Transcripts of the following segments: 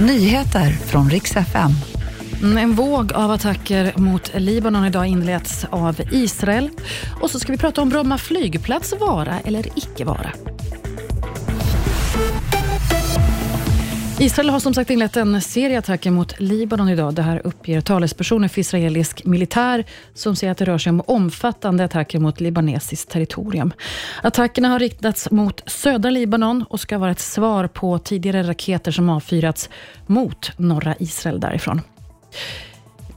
Nyheter från riks FM. Mm, en våg av attacker mot Libanon idag inleds av Israel. Och så ska vi prata om Bromma flygplats vara eller icke vara. Israel har som sagt inlett en serie attacker mot Libanon idag. Det här uppger talespersoner för israelisk militär som säger att det rör sig om omfattande attacker mot libanesiskt territorium. Attackerna har riktats mot södra Libanon och ska vara ett svar på tidigare raketer som avfyrats mot norra Israel därifrån.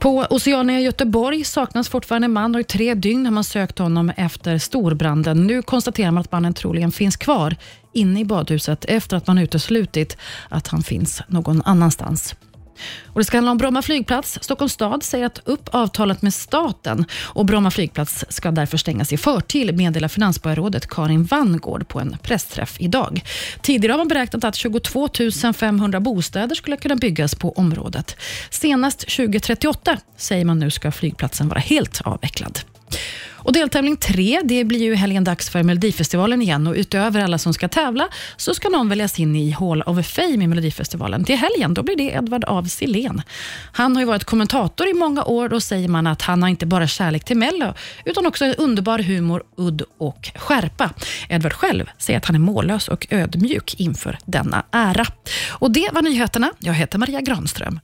På Oceania i Göteborg saknas fortfarande en man och i tre dygn har man sökt honom efter storbranden. Nu konstaterar man att mannen troligen finns kvar inne i badhuset efter att man uteslutit att han finns någon annanstans. Och det ska handla om Bromma flygplats. Stockholms stad säger att upp avtalet med staten och Bromma flygplats ska därför stängas i förtid, meddelar finansborgarrådet Karin Vangård på en pressträff idag. Tidigare har man beräknat att 22 500 bostäder skulle kunna byggas på området. Senast 2038 säger man nu ska flygplatsen vara helt avvecklad. Och deltävling tre, det blir ju helgen dags för Melodifestivalen igen och utöver alla som ska tävla så ska någon väljas in i Hall of Fame i Melodifestivalen. Till helgen då blir det Edvard af Sillén. Han har ju varit kommentator i många år och säger man att han har inte bara kärlek till Mello utan också en underbar humor, udd och skärpa. Edvard själv säger att han är mållös och ödmjuk inför denna ära. Och Det var nyheterna. Jag heter Maria Granström.